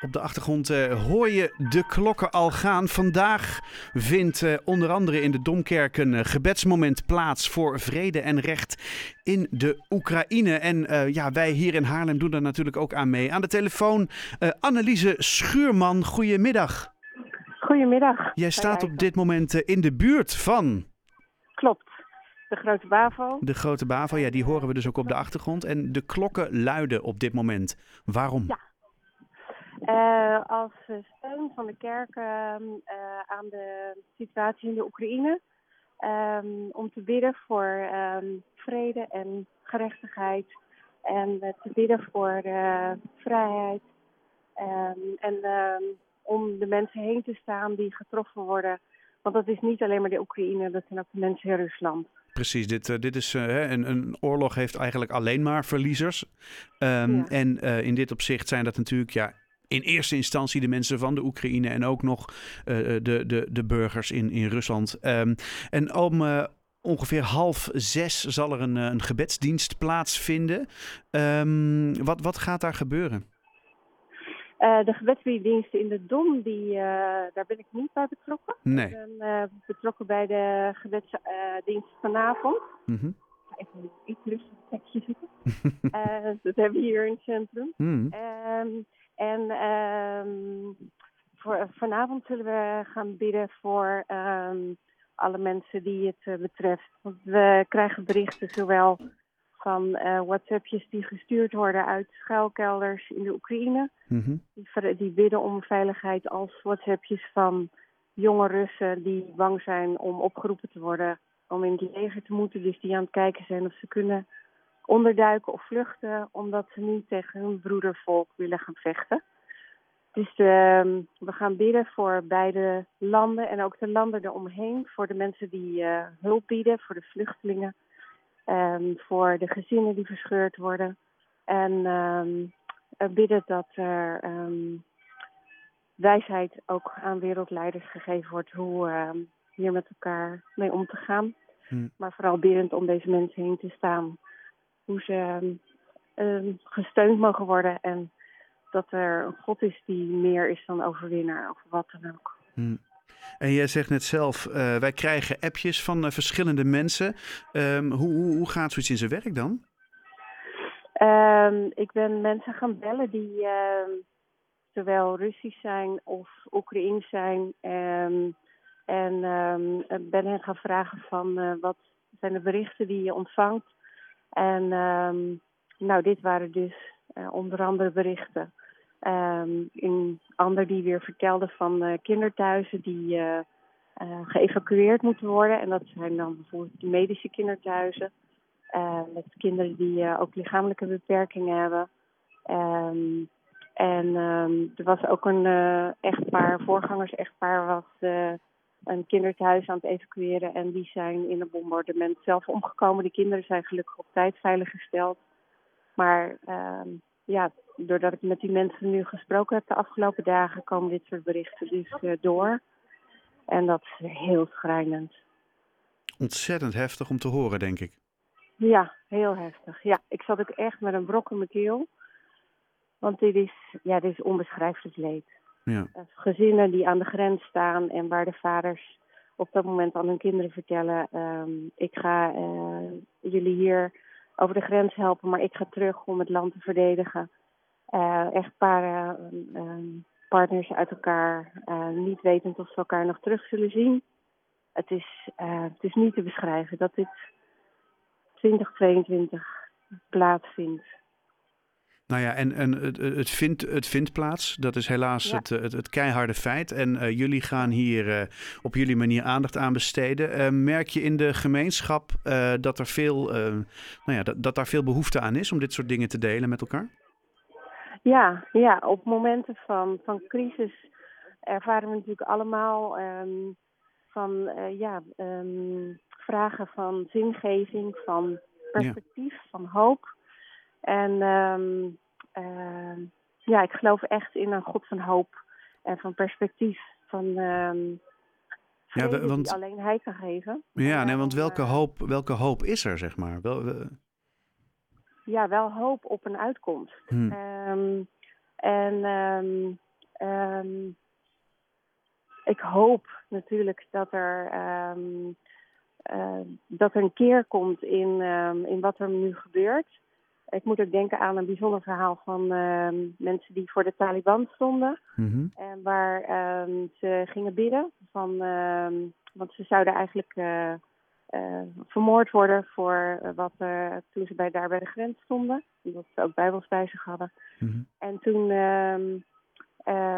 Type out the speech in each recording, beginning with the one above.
Op de achtergrond uh, hoor je de klokken al gaan. Vandaag vindt uh, onder andere in de Domkerk een uh, gebedsmoment plaats voor vrede en recht in de Oekraïne. En ja, wij hier in Haarlem doen daar natuurlijk ook aan mee. Aan de telefoon Anneliese Schuurman, goedemiddag. Goedemiddag. Jij staat op dit moment in de buurt van... Klopt. De Grote Bavo. De Grote Bavo, ja, die horen we dus ook op de achtergrond. En de klokken luiden op dit moment. Waarom? Ja. Uh, als steun van de kerk uh, aan de situatie in de Oekraïne. Um, om te bidden voor um, vrede en gerechtigheid. En uh, te bidden voor vrijheid. Um, en om de mensen heen te staan die getroffen worden. Want dat is niet alleen maar de Oekraïne, dat zijn ook de mensen in Rusland. Precies, dit, dit is een, een oorlog heeft eigenlijk alleen maar verliezers. Ja. En in dit opzicht zijn dat natuurlijk ja, in eerste instantie de mensen van de Oekraïne en ook nog uh, de, de, de burgers in, in Rusland. Um, en om uh, ongeveer half zes zal er een, een gebedsdienst plaatsvinden. Um, wat, wat gaat daar gebeuren? Uh, de gebedsdiensten in de Dom, die, daar ben ik niet bij betrokken. Nee. Ik ben betrokken bij de gebedsdienst vanavond. Mm -hmm. Even een iets rustig tekstje dat hebben we hier in het centrum. Mm. Um, en um, voor, vanavond zullen we gaan bidden voor um, alle mensen die het uh, betreft. Want we krijgen berichten zowel van uh, WhatsAppjes die gestuurd worden uit schuilkelders in de Oekraïne. Mm -hmm. die, die bidden om veiligheid als WhatsAppjes van jonge Russen die bang zijn om opgeroepen te worden om in het leger te moeten. Dus die aan het kijken zijn of ze kunnen onderduiken of vluchten, omdat ze niet tegen hun broedervolk willen gaan vechten. Dus uh, we gaan bidden voor beide landen en ook de landen eromheen, voor de mensen die uh, hulp bieden, voor de vluchtelingen, um, voor de gezinnen die verscheurd worden. En um, bidden dat er um, wijsheid ook aan wereldleiders gegeven wordt hoe hier met elkaar mee om te gaan. Hmm. Maar vooral biddend om deze mensen heen te staan hoe ze uh, gesteund mogen worden en dat er een God is die meer is dan overwinnaar of wat dan ook. Hmm. En jij zegt net zelf, uh, wij krijgen appjes van uh, verschillende mensen. Um, hoe, hoe, hoe, gaat zoiets in zijn werk dan? Um, ik ben mensen gaan bellen die uh, zowel Russisch zijn of Oekraïens zijn. Um, en ben hen gaan vragen van uh, wat zijn de berichten die je ontvangt. En um, nou, dit waren dus uh, onder andere berichten. Um, een ander die weer vertelde van uh, kinderthuizen die uh, geëvacueerd moeten worden. En dat zijn dan bijvoorbeeld de medische kinderthuizen. met kinderen die ook lichamelijke beperkingen hebben. Um, en er was ook een echtpaar, voorgangers-echtpaar, was een kinderthuis aan het evacueren. En die zijn in een bombardement zelf omgekomen. De kinderen zijn gelukkig op tijd veiliggesteld. Maar uh, ja, doordat ik met die mensen nu gesproken heb de afgelopen dagen, komen dit soort berichten dus uh, door. En dat is heel schrijnend. Ontzettend heftig om te horen, denk ik. Ja, heel heftig. Ja, ik zat ook echt met een brok in mijn keel. Want dit is, ja, dit is onbeschrijfelijk leed. Ja. Gezinnen die aan de grens staan en waar de vaders op dat moment aan hun kinderen vertellen: um, Ik ga uh, jullie hier over de grens helpen, maar ik ga terug om het land te verdedigen. Uh, echtparen, uh, partners uit elkaar, niet wetend of ze elkaar nog terug zullen zien. Het is, het is niet te beschrijven dat dit 2022 plaatsvindt. Nou ja, en, en het, het, vindt, het vindt plaats. Dat is helaas ja. het, het, het, keiharde feit. En uh, jullie gaan hier uh, op jullie manier aandacht aan besteden. Uh, merk je in de gemeenschap dat, er veel, nou ja, dat, dat daar veel behoefte aan is om dit soort dingen te delen met elkaar? Ja, ja op momenten van, van crisis ervaren we natuurlijk allemaal um, van ja, um, vragen van zingeving, van perspectief, ja. van hoop. En um, uh, ja, ik geloof echt in een God van hoop en van perspectief. Van um, ja, want, die alleen hij kan geven. Ja, nee, want welke hoop, welke hoop is er, zeg maar? Wel, we... Ja, wel hoop op een uitkomst. Hmm. Um, en ehm, ik hoop natuurlijk dat er, ehm, eh, dat er een keer komt in, ehm, in wat er nu gebeurt. Ik moet ook denken aan een bijzonder verhaal van mensen die voor de Taliban stonden. Mhm. En waar ze gingen bidden. Van, want ze zouden eigenlijk uh, vermoord worden voor wat er toen ze bij, daar bij de grens stonden. Omdat ze ook bijbels bij zich hadden. Mhm. En toen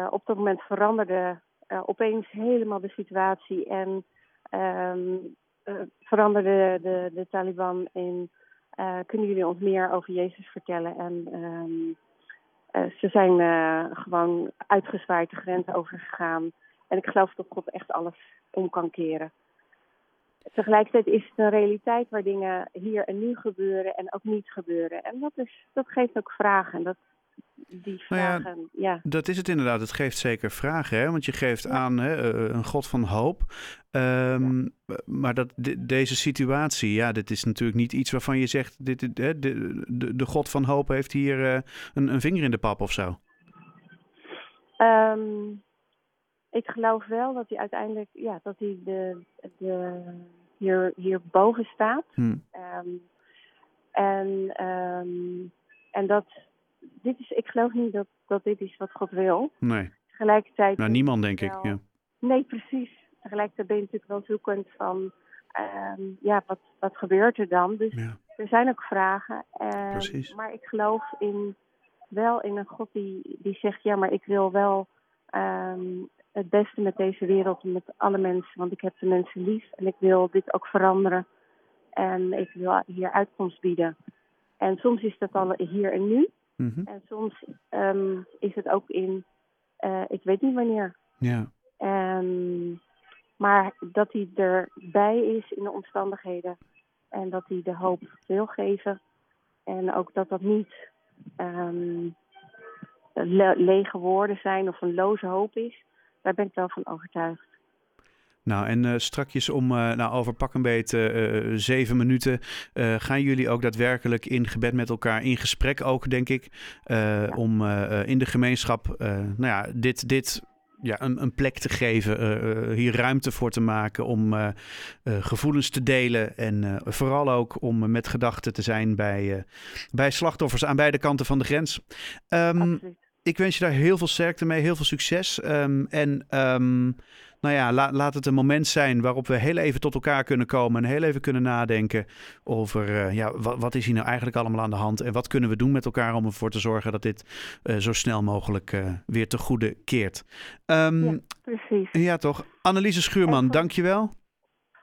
op dat moment veranderde opeens helemaal de situatie en veranderde de, de Taliban in kunnen jullie ons meer over Jezus vertellen? En um, ze zijn gewoon uitgezwaaid de grens overgegaan. En ik geloof dat God echt alles om kan keren. Tegelijkertijd is het een realiteit waar dingen hier en nu gebeuren en ook niet gebeuren. En dat, is, dat geeft ook vragen. En dat, die vragen, nou ja, ja, Dat is het inderdaad. Het geeft zeker vragen, hè? want je geeft aan hè, een God van hoop. Um, ja. Maar dat, de, deze situatie, ja, dit is natuurlijk niet iets waarvan je zegt: dit, de, de, de, de God van hoop heeft hier uh, een, een, vinger in de pap of zo. Um, ik geloof wel dat hij uiteindelijk, ja, dat hij de, de, hier, hierboven staat. Hmm. Um, en, en dat dit is, ik geloof niet dat, dat dit is wat God wil. Nee. Tegelijkertijd. Nou, niemand denk ik. Ja. Nee, precies. Tegelijkertijd ben je natuurlijk wel zoekend van, um, ja, wat, wat gebeurt er dan? Dus ja. er zijn ook vragen. Um, precies. Maar ik geloof in, wel in een God die, die zegt, ja, maar ik wil wel um, het beste met deze wereld, met alle mensen, want ik heb de mensen lief en ik wil dit ook veranderen. En ik wil hier uitkomst bieden. En soms is dat al hier en nu. Mm -hmm. En soms um, is het ook in, uh, ik weet niet wanneer. Ja. Um, maar dat hij erbij is in de omstandigheden. En dat hij de hoop wil geven. En ook dat dat niet um, le lege woorden zijn of een loze hoop is. Daar ben ik wel van overtuigd. Nou, en uh, strakjes om, uh, nou, over pak een beet uh, zeven minuten gaan jullie ook daadwerkelijk in gebed met elkaar in gesprek ook, denk ik. Ja. Om in de gemeenschap, nou ja, dit, dit ja, een, een plek te geven, hier ruimte voor te maken om gevoelens te delen. En vooral ook om met gedachten te zijn bij, bij slachtoffers aan beide kanten van de grens. Um, ik wens je daar heel veel sterkte mee, heel veel succes. Um, en um, nou ja, la, laat het een moment zijn waarop we heel even tot elkaar kunnen komen en heel even kunnen nadenken over uh, ja, wat, wat, is hier nou eigenlijk allemaal aan de hand en wat kunnen we doen met elkaar om ervoor te zorgen dat dit uh, zo snel mogelijk uh, weer te goede keert. Um, ja, precies. Ja, toch. Anneliese Schuurman, dankjewel.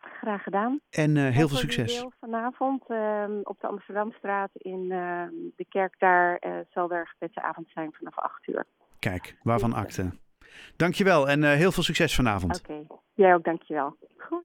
Graag gedaan. En heel veel succes. Vanavond op de Amsterdamstraat in de kerk daar zal er gebedsavond zijn vanaf 8 uur. Kijk, waarvan akte. Dankjewel en uh, heel veel succes vanavond. Oké, jij ook dankjewel. Goed.